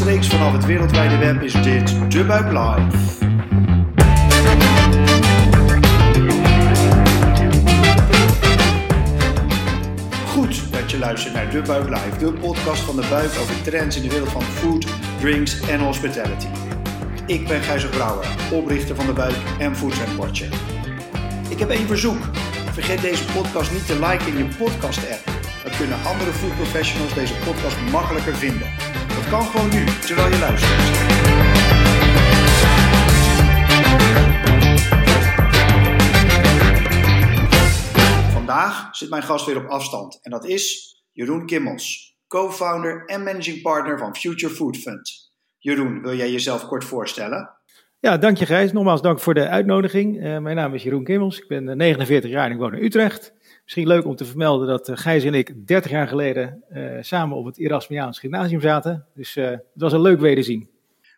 Rechtstreeks vanaf het wereldwijde web is dit De Buik Live. Goed dat je luistert naar De Buik Live, de podcast van De Buik over trends in de wereld van food, drinks en hospitality. Ik ben Gijzer Brouwer, oprichter van De Buik en Food. Ik heb één verzoek. Vergeet deze podcast niet te liken in je podcast app. Dan kunnen andere food professionals deze podcast makkelijker vinden. Kan gewoon nu, terwijl je luistert. Vandaag zit mijn gast weer op afstand en dat is Jeroen Kimmels, co-founder en managing partner van Future Food Fund. Jeroen, wil jij jezelf kort voorstellen? Ja, dank je Gijs. Nogmaals dank voor de uitnodiging. Uh, mijn naam is Jeroen Kimmels. Ik ben 49 jaar en ik woon in Utrecht. Misschien leuk om te vermelden dat uh, Gijs en ik 30 jaar geleden samen op het Erasmiaans Gymnasium zaten. Dus het was een leuk wederzien.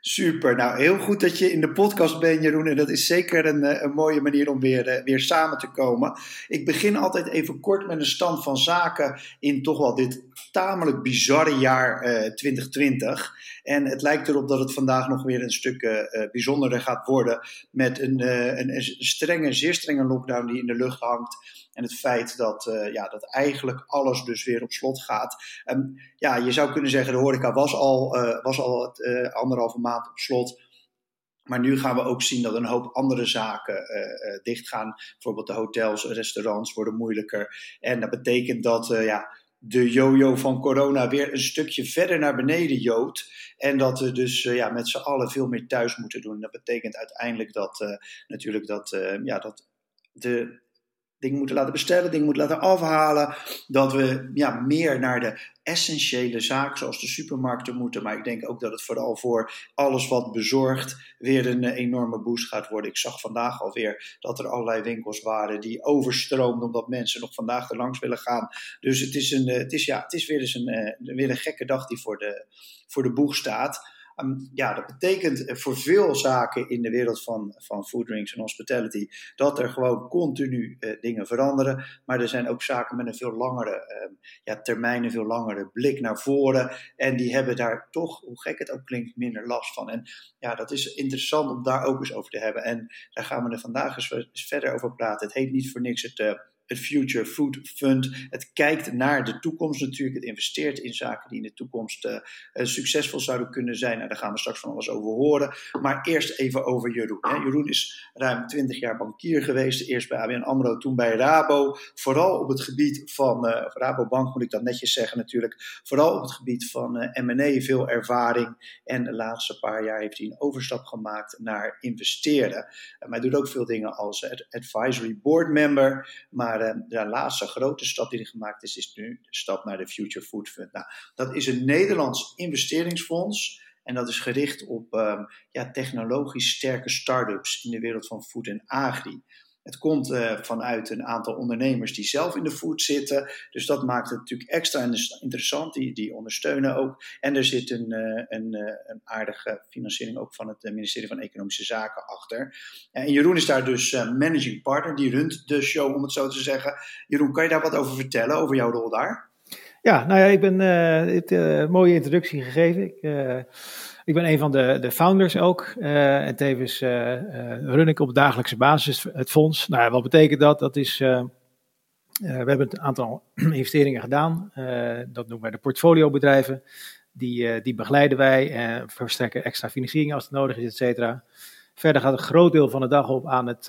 Super, nou heel goed dat je in de podcast bent Jeroen en dat is zeker een, een mooie manier om weer, weer samen te komen. Ik begin altijd even kort met een stand van zaken in toch wel dit tamelijk bizarre jaar uh, 2020. En het lijkt erop dat het vandaag nog weer een stuk uh, gaat worden met een, een, een, strenge, zeer strenge lockdown die in de lucht hangt. En het feit dat, ja, dat eigenlijk alles dus weer op slot gaat. Um, ja, je zou kunnen zeggen, de horeca was al, was al het, anderhalve maand op slot. Maar nu gaan we ook zien dat een hoop andere zaken dichtgaan. Bijvoorbeeld de hotels, restaurants worden moeilijker. En dat betekent dat ja, de jojo van corona weer een stukje verder naar beneden joodt. En dat we dus ja, met z'n allen veel meer thuis moeten doen. Dat betekent uiteindelijk dat natuurlijk dat, ja, dat de dingen moeten laten bestellen, dingen moeten laten afhalen. Dat we ja, meer naar de essentiële zaken zoals de supermarkten moeten. Maar ik denk ook dat het vooral voor alles wat bezorgt weer een enorme boost gaat worden. Ik zag vandaag alweer dat er allerlei winkels waren die overstroomden omdat mensen nog vandaag er langs willen gaan. Dus het is, een, het is, ja, het is weer eens een, weer een gekke dag die voor de, voor de boeg staat. Um, ja, dat betekent voor veel zaken in de wereld van, van food, drinks en hospitality dat er gewoon continu uh, dingen veranderen. Maar er zijn ook zaken met een veel langere um, ja, termijn, een veel langere blik naar voren. En die hebben daar toch, hoe gek het ook klinkt, minder last van. En ja, dat is interessant om daar ook eens over te hebben. En daar gaan we er vandaag eens verder over praten. Het heet niet voor niks het. Uh, het Future Food Fund. Het kijkt naar de toekomst natuurlijk. Het investeert in zaken die in de toekomst uh, succesvol zouden kunnen zijn. Daar gaan we straks van alles over horen. Maar eerst even over Jeroen. Hè. Jeroen is ruim 20 jaar bankier geweest. Eerst bij ABN AMRO, toen bij Rabo. Vooral op het gebied van, uh, Rabobank moet ik dat netjes zeggen natuurlijk. Vooral op het gebied van uh, M&A veel ervaring. En de laatste paar jaar heeft hij een overstap gemaakt naar investeren. maar hij doet ook veel dingen als advisory board member. Maar de laatste grote stap die er gemaakt is, is nu de stap naar de Future Food Fund. Nou, dat is een Nederlands investeringsfonds. En dat is gericht op um, ja, technologisch sterke start-ups in de wereld van food en agri. Het komt uh, vanuit een aantal ondernemers die zelf in de food zitten. Dus dat maakt het natuurlijk extra interessant. Die, die ondersteunen ook. En er zit een, uh, een, uh, een aardige financiering ook van het ministerie van Economische Zaken achter. En Jeroen is daar dus managing partner. Die runt de show, om het zo te zeggen. Jeroen, kan je daar wat over vertellen, over jouw rol daar? Ja, nou ja, ik ben het mooie introductie gegeven. Ik, ik ben een van de, de founders ook. Uh, en tevens uh, uh, run ik op dagelijkse basis het fonds. Nou, wat betekent dat? Dat is. we hebben een aantal investeringen gedaan. dat noemen wij de portfoliobedrijven. Die, die begeleiden wij en verstrekken extra financiering als het nodig is, et cetera. Verder gaat een groot deel van de dag op aan het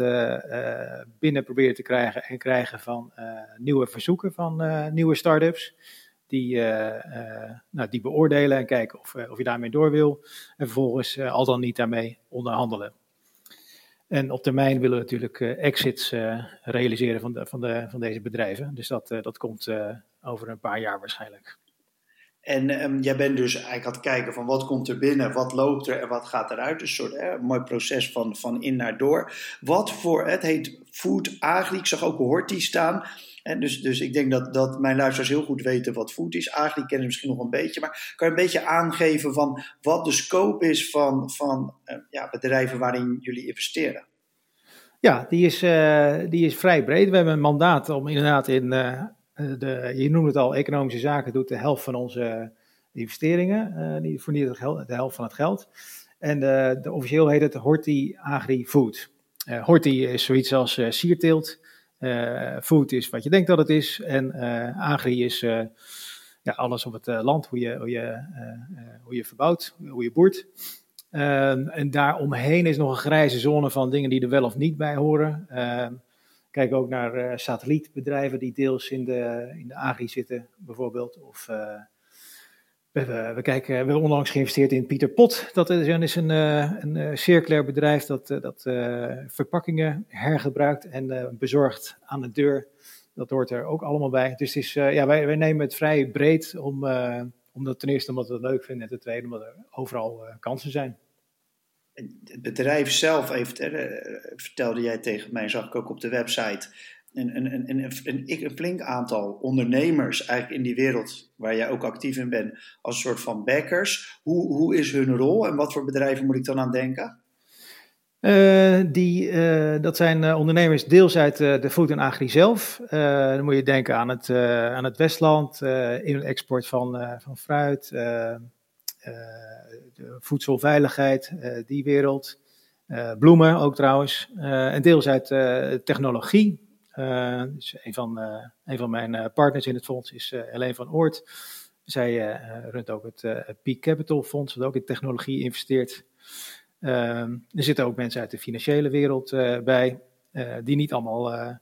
binnen proberen te krijgen en krijgen van nieuwe verzoeken van nieuwe start-ups die, uh, uh, nou, die beoordelen en kijken of, uh, of je daarmee door wil. En vervolgens al dan niet daarmee onderhandelen. En op termijn willen we natuurlijk exits realiseren van, de, van, de, van deze bedrijven. Dus dat, dat komt over een paar jaar waarschijnlijk. En um, jij bent dus eigenlijk aan het kijken van wat komt er binnen, wat loopt er en wat gaat eruit. Dus een soort mooi proces van, van in naar door. Wat voor, het heet Food Agri, ik zag ook Horti staan. En dus, dus ik denk dat, dat mijn luisteraars heel goed weten wat food is. Agri kennen ze misschien nog een beetje, maar kan je een beetje aangeven van wat de scope is van, van uh, ja, bedrijven waarin jullie investeren? Ja, die is, uh, die is vrij breed. We hebben een mandaat om inderdaad in, uh, de, je noemt het al, economische zaken doet de helft van onze investeringen. die verdienen de helft van het geld. En de, officieel heet het Horti Agri Food. Horti is zoiets als sierteelt. Food is wat je denkt dat het is. En agri is ja, alles op het land, hoe je, hoe, je, hoe je verbouwt, hoe je boert. Um, en daaromheen is nog een grijze zone van dingen die er wel of niet bij horen. Uh, kijk ook naar satellietbedrijven die deels in de, in de agri zitten, bijvoorbeeld. Of we, we, kijken, we hebben onlangs geïnvesteerd in Pieter Pot. Dat is een, een, een circulair bedrijf dat, dat verpakkingen hergebruikt en bezorgt aan de deur. Dat hoort er ook allemaal bij. Dus het is, ja, wij, wij nemen het vrij breed om omdat ten eerste omdat we het leuk vinden en ten tweede omdat er overal kansen zijn. Het bedrijf zelf heeft, vertelde jij tegen mij, zag ik ook op de website, een, een, flink aantal ondernemers eigenlijk in die wereld waar jij ook actief in bent, als een soort van backers. Hoe, hoe is hun rol en wat voor bedrijven moet ik dan aan denken? Uh, die, uh, dat zijn uh, ondernemers deels uit de food en agri zelf. dan moet je denken aan het, aan het Westland, in export van, van fruit, voedselveiligheid, die wereld. bloemen ook trouwens. en deels uit technologie. Dus een, van, een van mijn partners in het fonds is Helene van Oort. Zij runt ook het, Peak Capital Fonds, dat ook in technologie investeert. Ehm, er zitten ook mensen uit de financiële wereld eh, bij, eh, die niet allemaal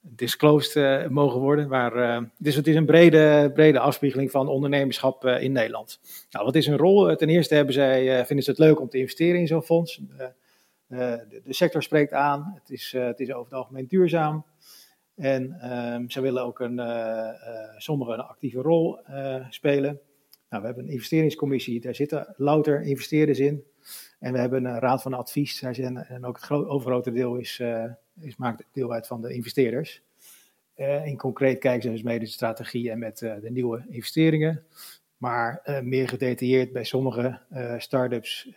disclosed mogen worden. Maar, dus het is een brede, brede afspiegeling van ondernemerschap in Nederland. Nou, wat is hun rol? Ten eerste hebben zij, vinden ze het leuk om te investeren in zo'n fonds. De, de, sector spreekt aan, het is, het is over het algemeen duurzaam. En um, ze willen ook een, sommigen een actieve rol spelen. Nou, we hebben een investeringscommissie, daar zitten louter investeerders in. En we hebben een raad van advies, daar en ook het overgrote deel is, is, maakt deel uit van de investeerders. In concreet kijken ze dus mee de strategie en met de nieuwe investeringen. Maar meer gedetailleerd bij sommige start-ups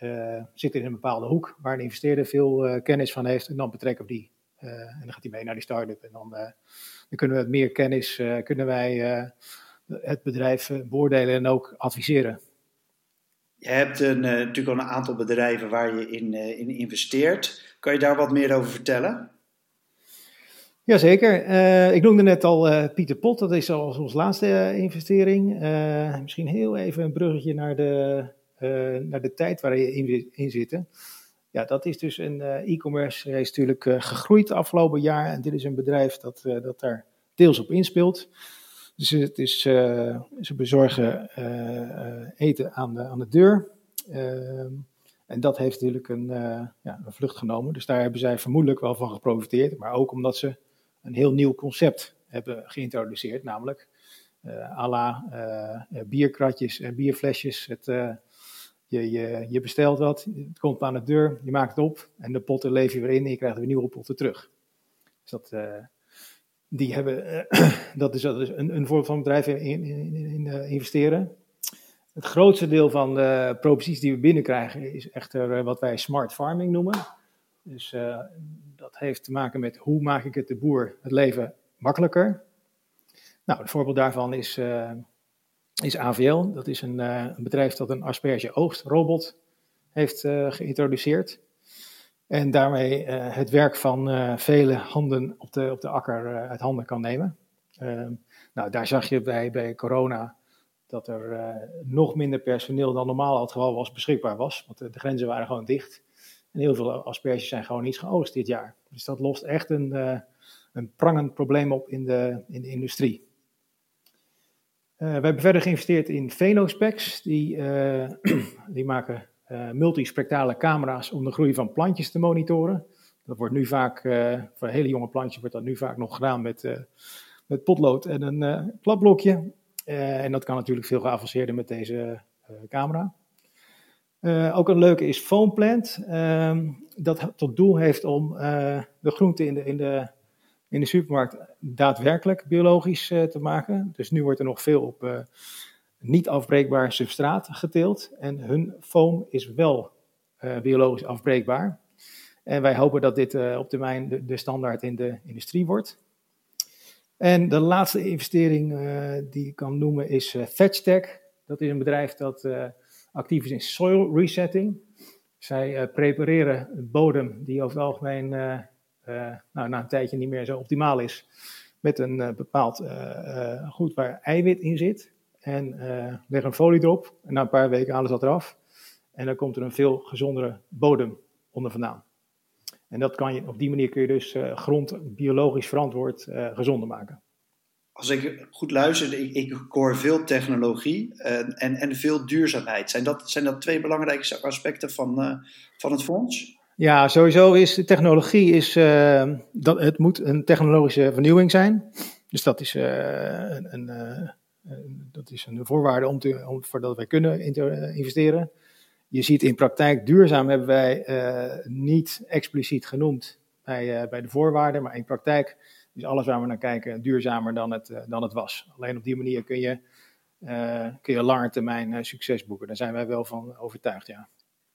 zitten in een bepaalde hoek waar een investeerder veel kennis van heeft. En dan betrekken we die. en dan gaat hij mee naar die start-up. En dan, dan kunnen we met meer kennis kunnen wij het bedrijf eh, beoordelen en ook adviseren. Je hebt een, eh, natuurlijk al een aantal bedrijven waar je in, eh, in investeert. Kan je daar wat meer over vertellen? Jazeker. Uh, ik noemde net al uh, Pieter Pot, dat is al onze laatste investering. misschien heel even een bruggetje naar de, naar de tijd waar je in, zit. Ja, dat is dus een e-commerce, is natuurlijk gegroeid het afgelopen jaar. En dit is een bedrijf dat, dat daar deels op inspeelt. Dus het is, ze bezorgen eten aan de, aan de deur. En dat heeft natuurlijk een, ja, een vlucht genomen. Dus daar hebben zij vermoedelijk wel van geprofiteerd. Maar ook omdat ze een heel nieuw concept hebben geïntroduceerd. Namelijk à la bierkratjes en bierflesjes. Het, je, je, je, bestelt wat, het komt aan de deur, je maakt het op. En de potten leef je weer in en je krijgt weer nieuwe potten terug. Dus dat die hebben, uh, dat is, dat is een, een vorm van bedrijf in, in, in, in uh, investeren. Het grootste deel van de proposities die we binnenkrijgen is echter uh, wat wij smart farming noemen. Dus dat heeft te maken met hoe maak ik het de boer het leven makkelijker. Nou, een voorbeeld daarvan is, is AVL. Dat is een, een bedrijf dat een asperge oogstrobot heeft geïntroduceerd. En daarmee het werk van vele handen op de, op de akker uit handen kan nemen. Ehm, nou, daar zag je bij, bij corona dat er nog minder personeel dan normaal al het geval was beschikbaar was. Want de, grenzen waren gewoon dicht. En heel veel asperges zijn gewoon niet geoogst dit jaar. Dus dat lost echt een, een prangend probleem op in de, in de industrie. we hebben verder geïnvesteerd in Phenospects. Die, die maken uh, multispectrale camera's om de groei van plantjes te monitoren. Dat wordt nu vaak, uh, voor hele jonge plantjes wordt dat nu vaak nog gedaan met, uh, met potlood en een kladblokje. en dat kan natuurlijk veel geavanceerder met deze camera. Ook een leuke is Foamplant. Ehm, dat tot doel heeft om de groenten in de, in, de, in de supermarkt daadwerkelijk biologisch te maken. Dus nu wordt er nog veel op niet afbreekbaar substraat geteeld. En hun foam is wel biologisch afbreekbaar. En wij hopen dat dit op termijn de, de, standaard in de industrie wordt. En de laatste investering die ik kan noemen is ThatchTech. Dat is een bedrijf dat actief is in soil resetting. Zij prepareren een bodem die over het algemeen nou, na een tijdje niet meer zo optimaal is. Met een bepaald goed waar eiwit in zit. En leggen een folie erop. En na een paar weken halen ze dat eraf. En dan komt er een veel gezondere bodem onder vandaan. En dat kan je, op die manier kun je dus grond biologisch verantwoord gezonder maken. Als ik goed luister, ik, ik hoor veel technologie uh, en, en veel duurzaamheid. Zijn dat, zijn dat twee belangrijke aspecten van, van het fonds? Ja, sowieso is technologie, is, dat, het moet een technologische vernieuwing zijn. Dus dat is, een, een dat is een voorwaarde om te, om, voordat wij kunnen investeren. Je ziet in praktijk, duurzaam hebben wij niet expliciet genoemd bij, bij de voorwaarden, maar in praktijk is alles waar we naar kijken duurzamer dan het, uh, dan het was. Alleen op die manier kun je, kun je lange termijn succes boeken. Daar zijn wij wel van overtuigd, ja.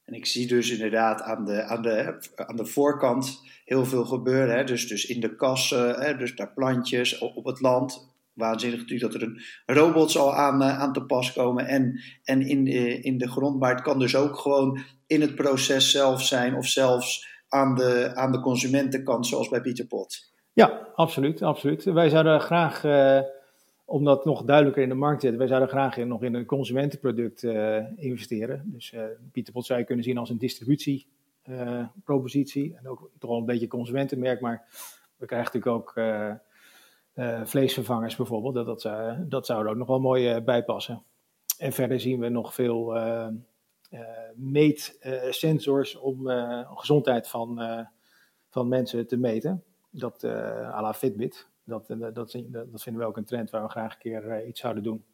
En ik zie dus inderdaad aan de, aan de, aan de voorkant heel veel gebeuren. Hè? Dus, dus in de kassen, hè? dus daar plantjes, op, het land, waanzinnig natuurlijk dat er een robot zal aan, uh, aan te pas komen. En, en in, in de grond, maar het kan dus ook gewoon in het proces zelf zijn of zelfs aan de, aan de consumentenkant, zoals bij Pieter Pot. Ja, absoluut, absoluut. Wij zouden graag, uh, om dat nog duidelijker in de markt te zetten, wij zouden graag nog in een consumentenproduct uh, investeren. Dus Pieter Pot zou je kunnen zien als een distributiepropositie en ook toch wel een beetje consumentenmerk, maar we krijgen natuurlijk ook uh, vleesvervangers bijvoorbeeld, dat, dat, dat zou er ook nog wel mooi uh, bij passen. En verder zien we nog veel uh, meetsensors om gezondheid van, van mensen te meten. Dat à la Fitbit. Dat, dat, dat, vinden we ook een trend waar we graag een keer iets zouden doen.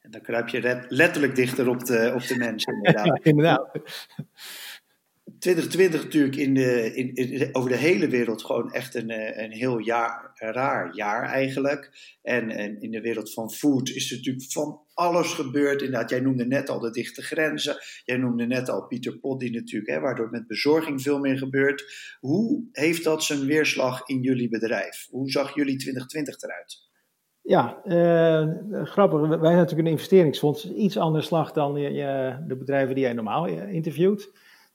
En dan kruip je letterlijk dichter op de, op de mensen. Inderdaad. ja, inderdaad. 2020 natuurlijk in de, in, over de hele wereld gewoon echt een, eh, een heel jaar, raar jaar eigenlijk. En, en in de wereld van food is er natuurlijk van alles gebeurd. Inderdaad, jij noemde net al de dichte grenzen. Jij noemde net al Pieter Poddy natuurlijk, hè, waardoor met bezorging veel meer gebeurt. Hoe heeft dat zijn weerslag in jullie bedrijf? Hoe zag jullie 2020 eruit? Ja, uh, grappig. Wij zijn natuurlijk een investeringsfonds. Iets anders slag dan je, de bedrijven die jij normaal eh, interviewt.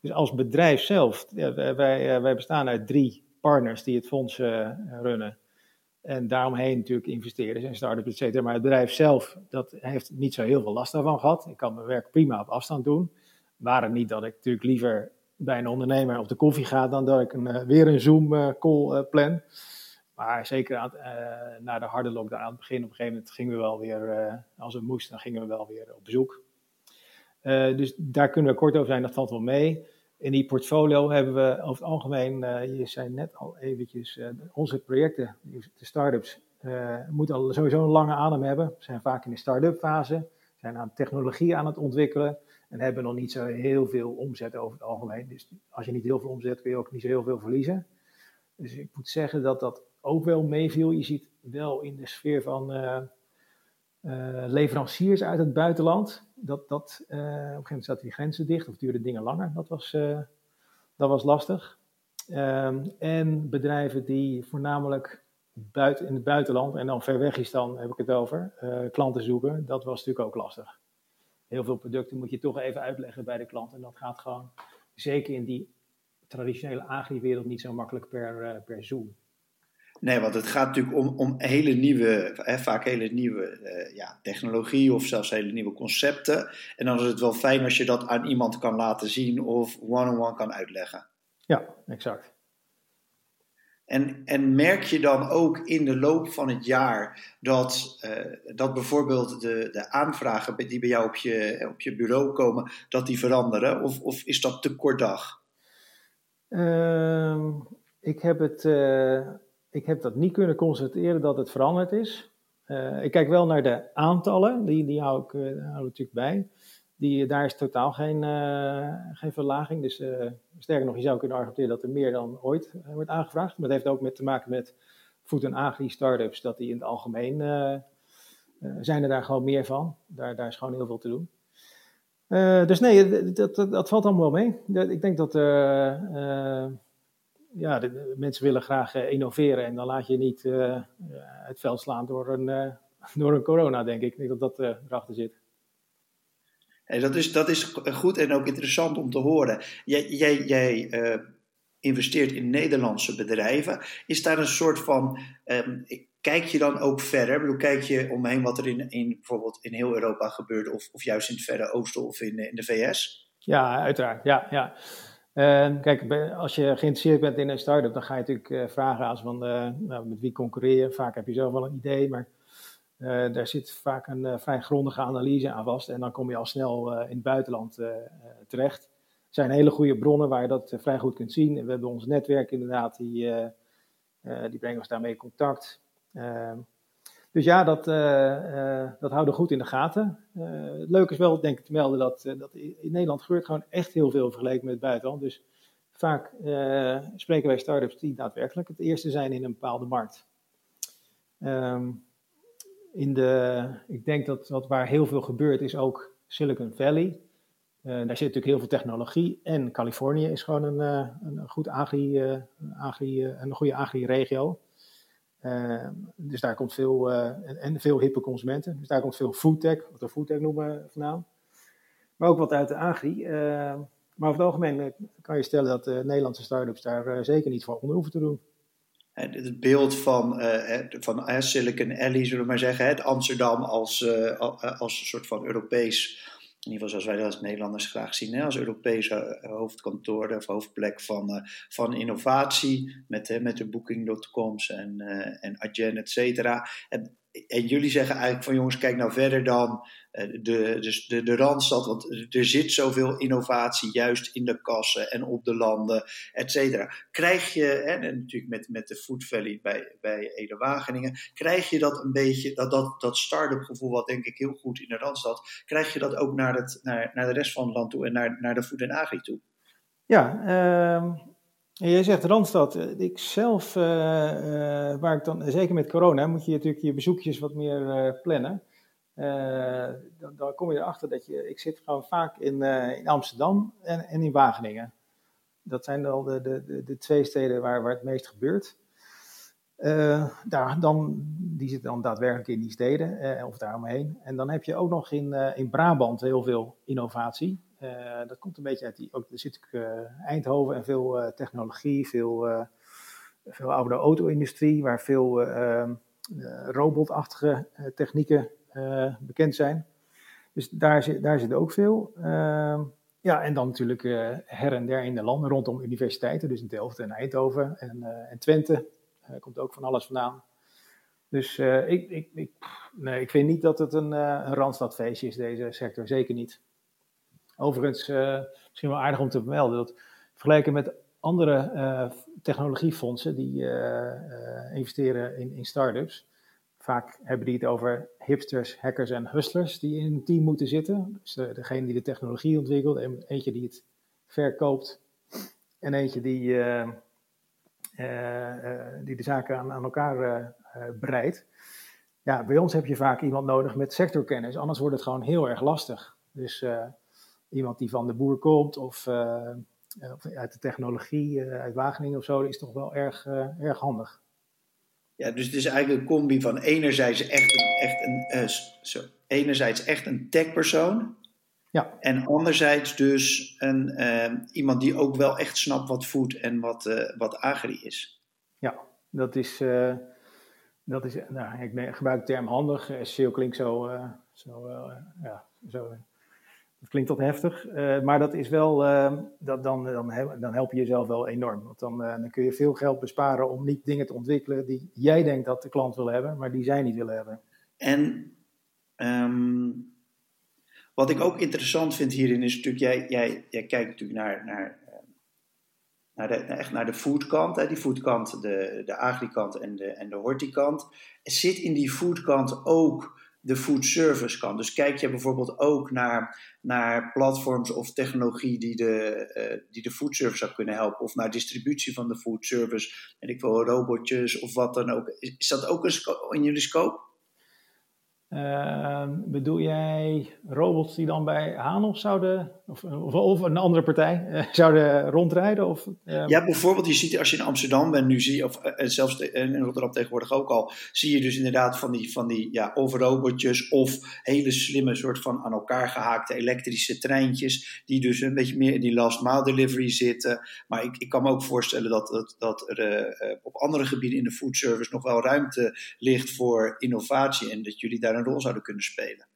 Dus als bedrijf zelf, wij, wij eh, bestaan uit drie partners die het fonds uh, runnen. En daaromheen natuurlijk investeerders en start-ups, et cetera. Maar het bedrijf zelf, dat heeft niet zo heel veel last daarvan gehad. Ik kan mijn werk prima op afstand doen. Waar het niet dat ik natuurlijk liever bij een ondernemer op de koffie ga dan dat ik een, uh, weer een Zoom-call plan. Maar zeker na de harde lockdown aan het begin, op een gegeven moment gingen we wel weer, als het moest, dan gingen we wel weer op bezoek. Dus daar kunnen we kort over zijn, dat valt wel mee. In die portfolio hebben we over het algemeen, uh, je zei net al eventjes, uh, onze projecten, de start-ups, moeten al sowieso een lange adem hebben. Zijn vaak in de start-up fase, zijn aan technologie aan het ontwikkelen en hebben nog niet zo heel veel omzet over het algemeen. Dus als je niet heel veel omzet, kun je ook niet zo heel veel verliezen. Dus ik moet zeggen dat dat ook wel meeviel. Je ziet wel in de sfeer van leveranciers uit het buitenland, dat, dat, uh, op een gegeven moment zaten die grenzen dicht of duurden dingen langer. Dat was, uh, dat was lastig. Um, en bedrijven die voornamelijk buiten, in het buitenland, en dan ver weg is dan, heb ik het over, klanten zoeken, dat was natuurlijk ook lastig. Heel veel producten moet je toch even uitleggen bij de klant. En dat gaat gewoon, zeker in die traditionele agri-wereld, niet zo makkelijk per, per Zoom. Nee, want het gaat natuurlijk om, om hele nieuwe, hè, vaak hele nieuwe uh, ja, technologie of zelfs hele nieuwe concepten. En dan is het wel fijn als je dat aan iemand kan laten zien of one-on-one kan uitleggen. Ja, exact. En, en merk je dan ook in de loop van het jaar dat, uh, dat bijvoorbeeld de, de aanvragen die bij jou op je, op je bureau komen, dat die veranderen? Of, of is dat te kort dag? Uh, ik heb het. Ik heb dat niet kunnen constateren dat het veranderd is. Uh, ik kijk wel naar de aantallen, die, die hou ik hou natuurlijk bij. Die, daar is totaal geen, uh, geen verlaging. Dus sterker nog, je zou kunnen argumenteren dat er meer dan ooit wordt aangevraagd. Maar dat heeft ook met te maken met food- en agri-startups, dat die in het algemeen zijn er daar gewoon meer van. Daar, daar is gewoon heel veel te doen. dus nee, dat, dat, dat, valt allemaal wel mee. Ik denk dat ja, de, mensen willen graag innoveren en dan laat je niet het veld slaan door een, door een corona, denk ik. Ik denk dat dat erachter zit. En dat, is, dat is goed en ook interessant om te horen. Jij, jij, jij investeert in Nederlandse bedrijven. Is daar een soort van. Um, kijk je dan ook verder? Ik bedoel, kijk je omheen wat er in, in bijvoorbeeld in heel Europa gebeurt, of, of juist in het Verre Oosten of in, in de VS? Ja, uiteraard. Ja, ja. Uh, kijk, als je geïnteresseerd bent in een start-up, dan ga je natuurlijk uh, vragen als van uh, nou, met wie concurreer. Vaak heb je zelf wel een idee, maar uh, daar zit vaak een vrij grondige analyse aan vast. En dan kom je al snel in het buitenland terecht zijn hele goede bronnen waar je dat eh, vrij goed kunt zien. We hebben ons netwerk inderdaad, die, eh, eh, die brengen ons daarmee in contact. Dus ja, dat, dat houden we goed in de gaten. het leuke is wel, denk ik, te melden dat, dat in Nederland gebeurt gewoon echt heel veel vergeleken met het buitenland. Dus vaak spreken wij start-ups die daadwerkelijk het eerste zijn in een bepaalde markt. Ehm, in de, ik denk dat wat waar heel veel gebeurt is ook Silicon Valley. Daar zit natuurlijk heel veel technologie. En Californië is gewoon een, een, goed agri, uh, agri een goede agri-regio. Dus daar komt veel, en, en, veel hippe consumenten. Dus daar komt veel foodtech, wat we foodtech noemen vandaan. Maar ook wat uit de agri. maar over het algemeen kan je stellen dat de Nederlandse start-ups daar zeker niet voor onder hoeven te doen. Het beeld van, van Silicon Alley, zullen we maar zeggen, het Amsterdam als, als een soort van Europees in ieder geval zoals wij dat als Nederlanders graag zien, hè, als Europese eh, hoofdkantoor of hoofdplek van, uh, van innovatie, met, met de Booking.coms en, uh, en Adyen, et cetera. En, en jullie zeggen eigenlijk van jongens, kijk nou verder dan eh, de, dus de, de Randstad, want er zit zoveel innovatie juist in de kassen en op de landen, et cetera. Krijg je, en natuurlijk met, met de Food Valley bij, bij Ede Wageningen, krijg je dat een beetje, dat, dat, dat start-up gevoel wat denk ik heel goed in de Randstad, krijg je dat ook naar, het, naar, naar de rest van het land toe en naar, naar de Food en Agri toe? Ja, uh... Jij zegt Randstad. Ik zelf, uh, uh, waar ik dan, zeker met corona, moet je natuurlijk je bezoekjes wat meer plannen. Dan, kom je erachter dat je, ik zit gewoon vaak in, in Amsterdam en, en, in Wageningen. Dat zijn al de, de, de, twee steden waar, waar het meest gebeurt. Daar, dan, die zitten dan daadwerkelijk in die steden of daaromheen. En dan heb je ook nog in, in Brabant heel veel innovatie. Dat komt een beetje uit die, ook, zit Eindhoven en veel technologie, veel, veel oude auto-industrie, waar veel robotachtige technieken eh, bekend zijn. Dus daar, zit, daar zit ook veel. Ehm, ja, en dan natuurlijk uh, her en der in de landen rondom universiteiten. Dus in Delft en Eindhoven en, uh, en Twente. komt ook van alles vandaan. Dus ik, ik, ik, nee, ik vind niet dat het een, een randstadfeestje is, deze sector. Zeker niet. Overigens, misschien wel aardig om te vermelden dat vergeleken met andere technologiefondsen die investeren in, in start-ups, Vaak hebben die het over hipsters, hackers en hustlers die in een team moeten zitten. Dus degene die de technologie ontwikkelt, en eentje die het verkoopt en eentje die, die de zaken aan, aan elkaar breidt. Ja, bij ons heb je vaak iemand nodig met sectorkennis, anders wordt het gewoon heel erg lastig. Dus iemand die van de boer komt of, of uit de technologie, uit Wageningen of zo, is toch wel erg, erg handig. Ja, dus het is eigenlijk een combi van enerzijds echt een, echt een, zo, enerzijds echt een techpersoon. Ja. En anderzijds dus een, uh, iemand die ook wel echt snapt wat food en wat, uh, wat agri is. Ja, dat is, dat is nou, ik gebruik de term handig. SEO klinkt zo, zo, ja, zo dat klinkt wat heftig, uh, maar dat is wel, uh, dat, dan, dan, dan help je jezelf wel enorm. Want dan, uh, dan kun je veel geld besparen om niet dingen te ontwikkelen die jij denkt dat de klant wil hebben, maar die zij niet willen hebben. En um, wat ik ook interessant vind hierin is natuurlijk, jij, jij, jij kijkt natuurlijk naar, naar, naar, de, echt naar de foodkant, hè, die foodkant, de, de agrikant en de, en de hortikant. Zit in die foodkant ook de food service kan. Dus kijk je bijvoorbeeld ook naar, naar platforms of technologie die de, uh, die de food service zou kunnen helpen, of naar distributie van de food service, en ik wil robotjes of wat dan ook. Is, dat ook in jullie scope? Uh, bedoel jij robots die dan bij Hanos zouden, of, of, een andere partij, uh, zouden rondrijden? Of, uh... Ja, bijvoorbeeld, je ziet als je in Amsterdam bent nu, zie of uh, zelfs in Rotterdam tegenwoordig ook al, zie je dus inderdaad van die, van die ja, of robotjes of hele slimme soort van aan elkaar gehaakte elektrische treintjes, die dus een beetje meer in die last mile delivery zitten. Maar ik, ik kan me ook voorstellen dat, dat, dat er op andere gebieden in de food service nog wel ruimte ligt voor innovatie en dat jullie daar een rol zouden kunnen spelen.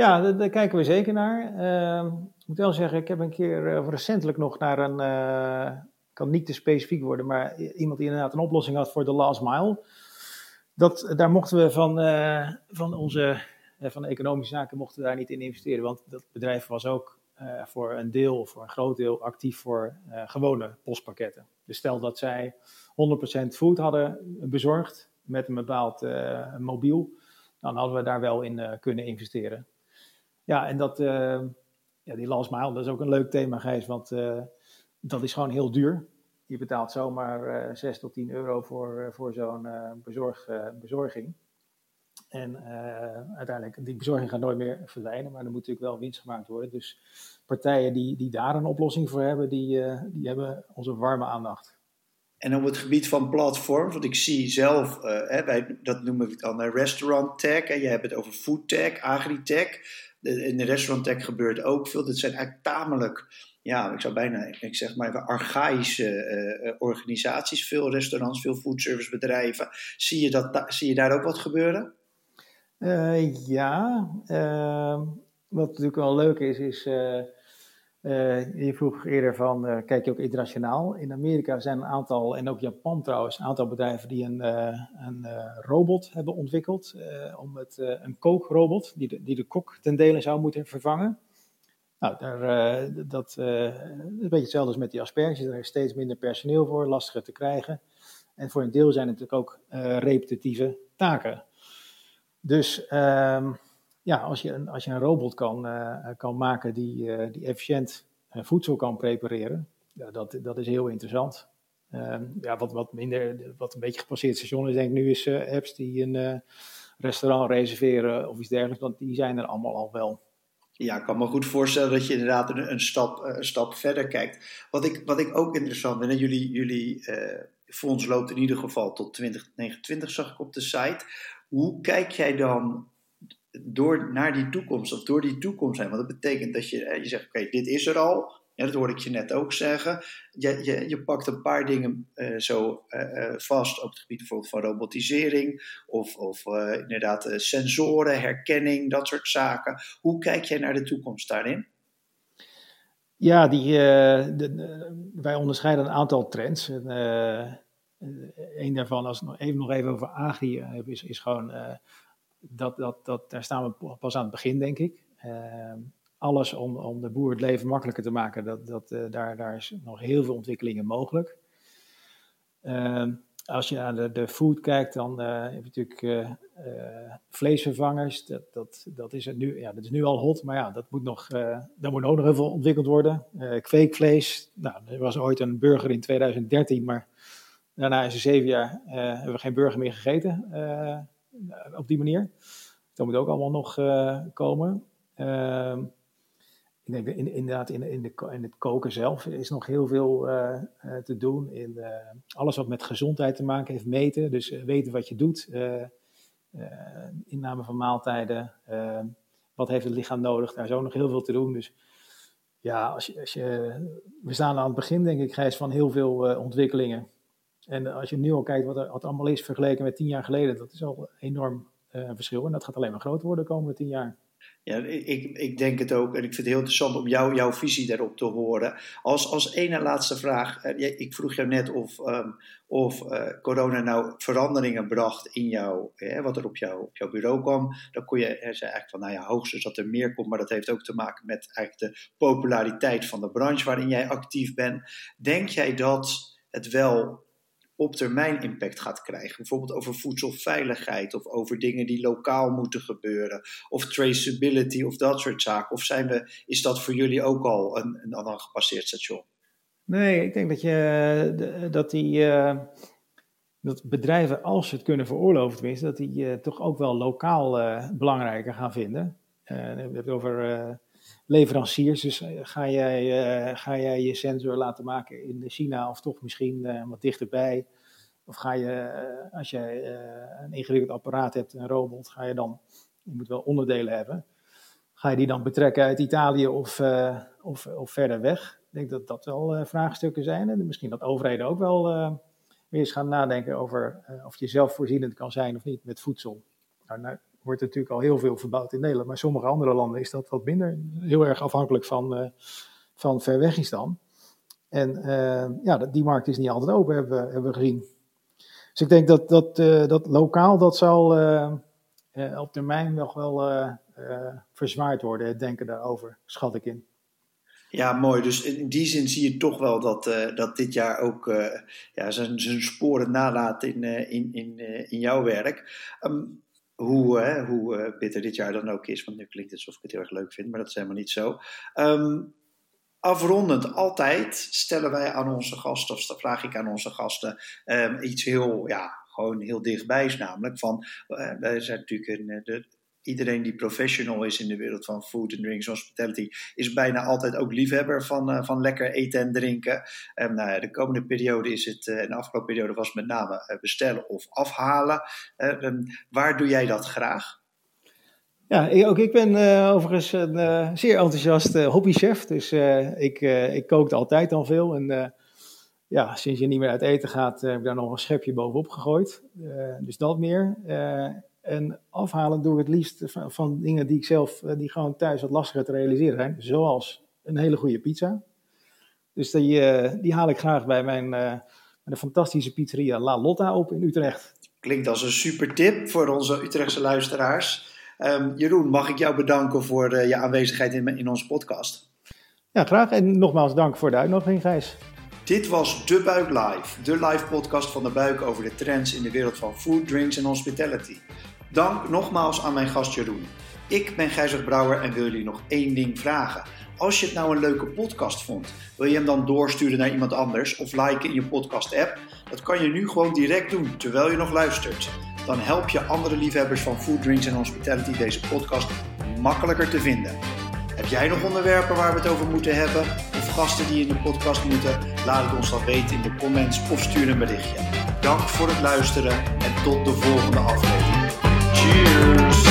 Ja, daar, kijken we zeker naar. Uh, ik moet wel zeggen, ik heb een keer uh, recentelijk nog naar een, uh, kan niet te specifiek worden, maar iemand die inderdaad een oplossing had voor de last mile. Dat, daar mochten we van, uh, van onze van economische zaken mochten we daar niet in investeren, want dat bedrijf was ook voor een deel, voor een groot deel, actief voor gewone postpakketten. Dus stel dat zij 100% food hadden bezorgd met een bepaald mobiel, dan hadden we daar wel in uh, kunnen investeren. Ja, en dat, uh, ja, die last mile, dat is ook een leuk thema, Gijs, want uh, dat is gewoon heel duur. Je betaalt zomaar 6 tot 10 euro voor, voor zo'n bezorg, bezorging. En uiteindelijk, die bezorging gaat nooit meer verdwijnen, maar er moet natuurlijk wel winst gemaakt worden. Dus partijen die, die daar een oplossing voor hebben, die, die hebben onze warme aandacht. En op het gebied van platforms, want ik zie zelf, uh, hè, wij, dat noemen we dan restaurant tech. En je hebt het over food tech, agritech. In de restaurant tech gebeurt ook veel. Dat zijn eigenlijk tamelijk, ja, ik zou bijna, ik zeg maar even archaïsche uh, organisaties. Veel restaurants, veel foodservicebedrijven. Zie je, dat, zie je daar ook wat gebeuren? Ja, wat natuurlijk wel leuk is, is uh, je vroeg eerder van, uh, kijk je ook internationaal? In Amerika zijn een aantal, en ook Japan trouwens, een aantal bedrijven die een, uh, een robot hebben ontwikkeld. om het, een kookrobot, die de, die de kok ten dele zou moeten vervangen. Nou, daar, dat is een beetje hetzelfde als met die asperges. Er is steeds minder personeel voor, lastiger te krijgen. En voor een deel zijn het natuurlijk ook repetitieve taken. Dus... Um, ja, als je een, als je een robot kan, uh, kan maken die, uh, die efficiënt uh, voedsel kan prepareren, ja, dat, dat is heel interessant. Ehm, ja, wat, wat minder, wat een beetje gepasseerd station is, denk ik nu, is apps die een restaurant reserveren of iets dergelijks, want die zijn er allemaal al wel. Ja, ik kan me goed voorstellen dat je inderdaad een, stap, een stap verder kijkt. Wat ik, wat ik ook interessant vind, jullie, jullie fonds loopt in ieder geval tot 2029, zag ik op de site. Hoe kijk jij dan door naar die toekomst of door die toekomst heen. Want dat betekent dat je, je zegt, oké, dit is er al. Ja, dat hoorde ik je net ook zeggen. Je, je, je pakt een paar dingen uh, zo uh, vast op het gebied bijvoorbeeld van robotisering of, of inderdaad sensoren, herkenning, dat soort zaken. Hoe kijk jij naar de toekomst daarin? Ja, die, de, wij onderscheiden een aantal trends. een daarvan, als nog even, nog even over agri is, is gewoon dat, dat, dat, daar staan we pas aan het begin, denk ik. Uh, alles om, om de boer het leven makkelijker te maken, dat, dat, uh, daar, daar is nog heel veel ontwikkelingen mogelijk. Uh, als je naar de, food kijkt, dan eh, heb je natuurlijk vleesvervangers. Dat, dat, dat, is het nu, ja, dat is nu al hot, maar ja, dat moet nog, daar moet ook nog heel veel ontwikkeld worden. kweekvlees, nou, er was ooit een burger in 2013, maar daarna is er zeven jaar, hebben we geen burger meer gegeten eh, op die manier. Dat moet ook allemaal nog uh, komen. Uh, ik denk in, inderdaad in, in, de, in het koken zelf is nog heel veel uh, te doen. In alles wat met gezondheid te maken heeft, meten. Dus weten wat je doet. inname van maaltijden. wat heeft het lichaam nodig? Daar is ook nog heel veel te doen. Dus ja, als je, als je, we staan aan het begin, denk ik, Gijs, van heel veel ontwikkelingen. En als je nu al kijkt wat er wat allemaal is vergeleken met tien jaar geleden, dat is al een enorm uh, verschil. En dat gaat alleen maar groter worden de komende tien jaar. Ja, ik, ik denk het ook. En ik vind het heel interessant om jou, jouw visie daarop te horen. Als, als ene laatste vraag. Eh, ik vroeg jou net of, um, of uh, corona nou veranderingen bracht in jou. wat er op, jou, op jouw bureau kwam. Dan kon je zeggen eigenlijk van, nou ja, hoogstens dat er meer komt. Maar dat heeft ook te maken met eigenlijk de populariteit van de branche waarin jij actief bent. Denk jij dat het wel op termijn impact gaat krijgen. Bijvoorbeeld over voedselveiligheid of over dingen die lokaal moeten gebeuren. Of traceability of dat soort zaken. Of zijn we, is dat voor jullie ook al een, een, gepasseerd station? Nee, ik denk dat, je, dat die. Uh, dat bedrijven, als ze het kunnen veroorloven tenminste, dat die toch ook wel lokaal belangrijker gaan vinden. we hebben het over leveranciers. Dus ga jij, ga jij je sensor laten maken in China of toch misschien wat dichterbij? Of ga je, als jij een ingewikkeld apparaat hebt, een robot, ga je dan, je moet wel onderdelen hebben, ga je die dan betrekken uit Italië of, of, of verder weg? Ik denk dat dat wel uh, vraagstukken zijn. En misschien dat overheden ook wel weer eens gaan nadenken over of je zelfvoorzienend kan zijn of niet met voedsel. Nou, nou wordt natuurlijk al heel veel verbouwd in Nederland, maar sommige andere landen is dat wat minder. Heel erg afhankelijk van, van ver weg is dan. En ja, die markt is niet altijd open, hebben we, hebben gezien. Dus ik denk dat, dat, dat lokaal, dat zal op termijn nog wel verzwaard worden, het denken daarover, schat ik in. Ja, mooi. Dus in die zin zie je toch wel dat, uh, dat dit jaar ook uh, ja, zijn, zijn sporen nalaat in, uh, in, in, in jouw werk. Um, hoe, hoe bitter dit jaar dan ook is, want nu klinkt het alsof ik het heel erg leuk vind, maar dat is helemaal niet zo. Um, afrondend, altijd stellen wij aan onze gasten, of vraag ik aan onze gasten, um, iets heel, ja, gewoon heel dichtbijs, namelijk van, wij zijn natuurlijk een, de, iedereen die professional is in de wereld van food and drinks hospitality, is bijna altijd ook liefhebber van, uh, van lekker eten en drinken. Um, nou ja, de komende periode is het, uh, de afgelopen periode was met name uh, bestellen of afhalen. Um, waar doe jij dat graag? Ja, ook ik ben overigens een zeer enthousiast hobbychef. Dus ik, ik kookte altijd al veel. En ja, sinds je niet meer uit eten gaat, heb ik daar nog een schepje bovenop gegooid. dus dat meer. En afhalen doe ik het liefst van, van, dingen die ik zelf, eh, die gewoon thuis wat lastiger te realiseren zijn. Zoals een hele goede pizza. Dus die, uh, die haal ik graag bij mijn, uh, de fantastische pizzeria La Lotta op in Utrecht. Klinkt als een super tip voor onze Utrechtse luisteraars. Um, Jeroen, mag ik jou bedanken voor uh, je aanwezigheid in, in onze podcast? Ja, graag. En nogmaals dank voor de uitnodiging, Gijs. Dit was De Buik Live, de live podcast van De Buik over de trends in de wereld van food, drinks en hospitality. Dank nogmaals aan mijn gast Jeroen. Ik ben Gijzer Brouwer en wil jullie nog één ding vragen. Als je het nou een leuke podcast vond, wil je hem dan doorsturen naar iemand anders of liken in je podcast-app? Dat kan je nu gewoon direct doen terwijl je nog luistert. Dan help je andere liefhebbers van food, drinks en hospitality deze podcast makkelijker te vinden. Heb jij nog onderwerpen waar we het over moeten hebben? Of gasten die in de podcast moeten? Laat het ons dan weten in de comments of stuur een berichtje. Dank voor het luisteren en tot de volgende aflevering. Cheers.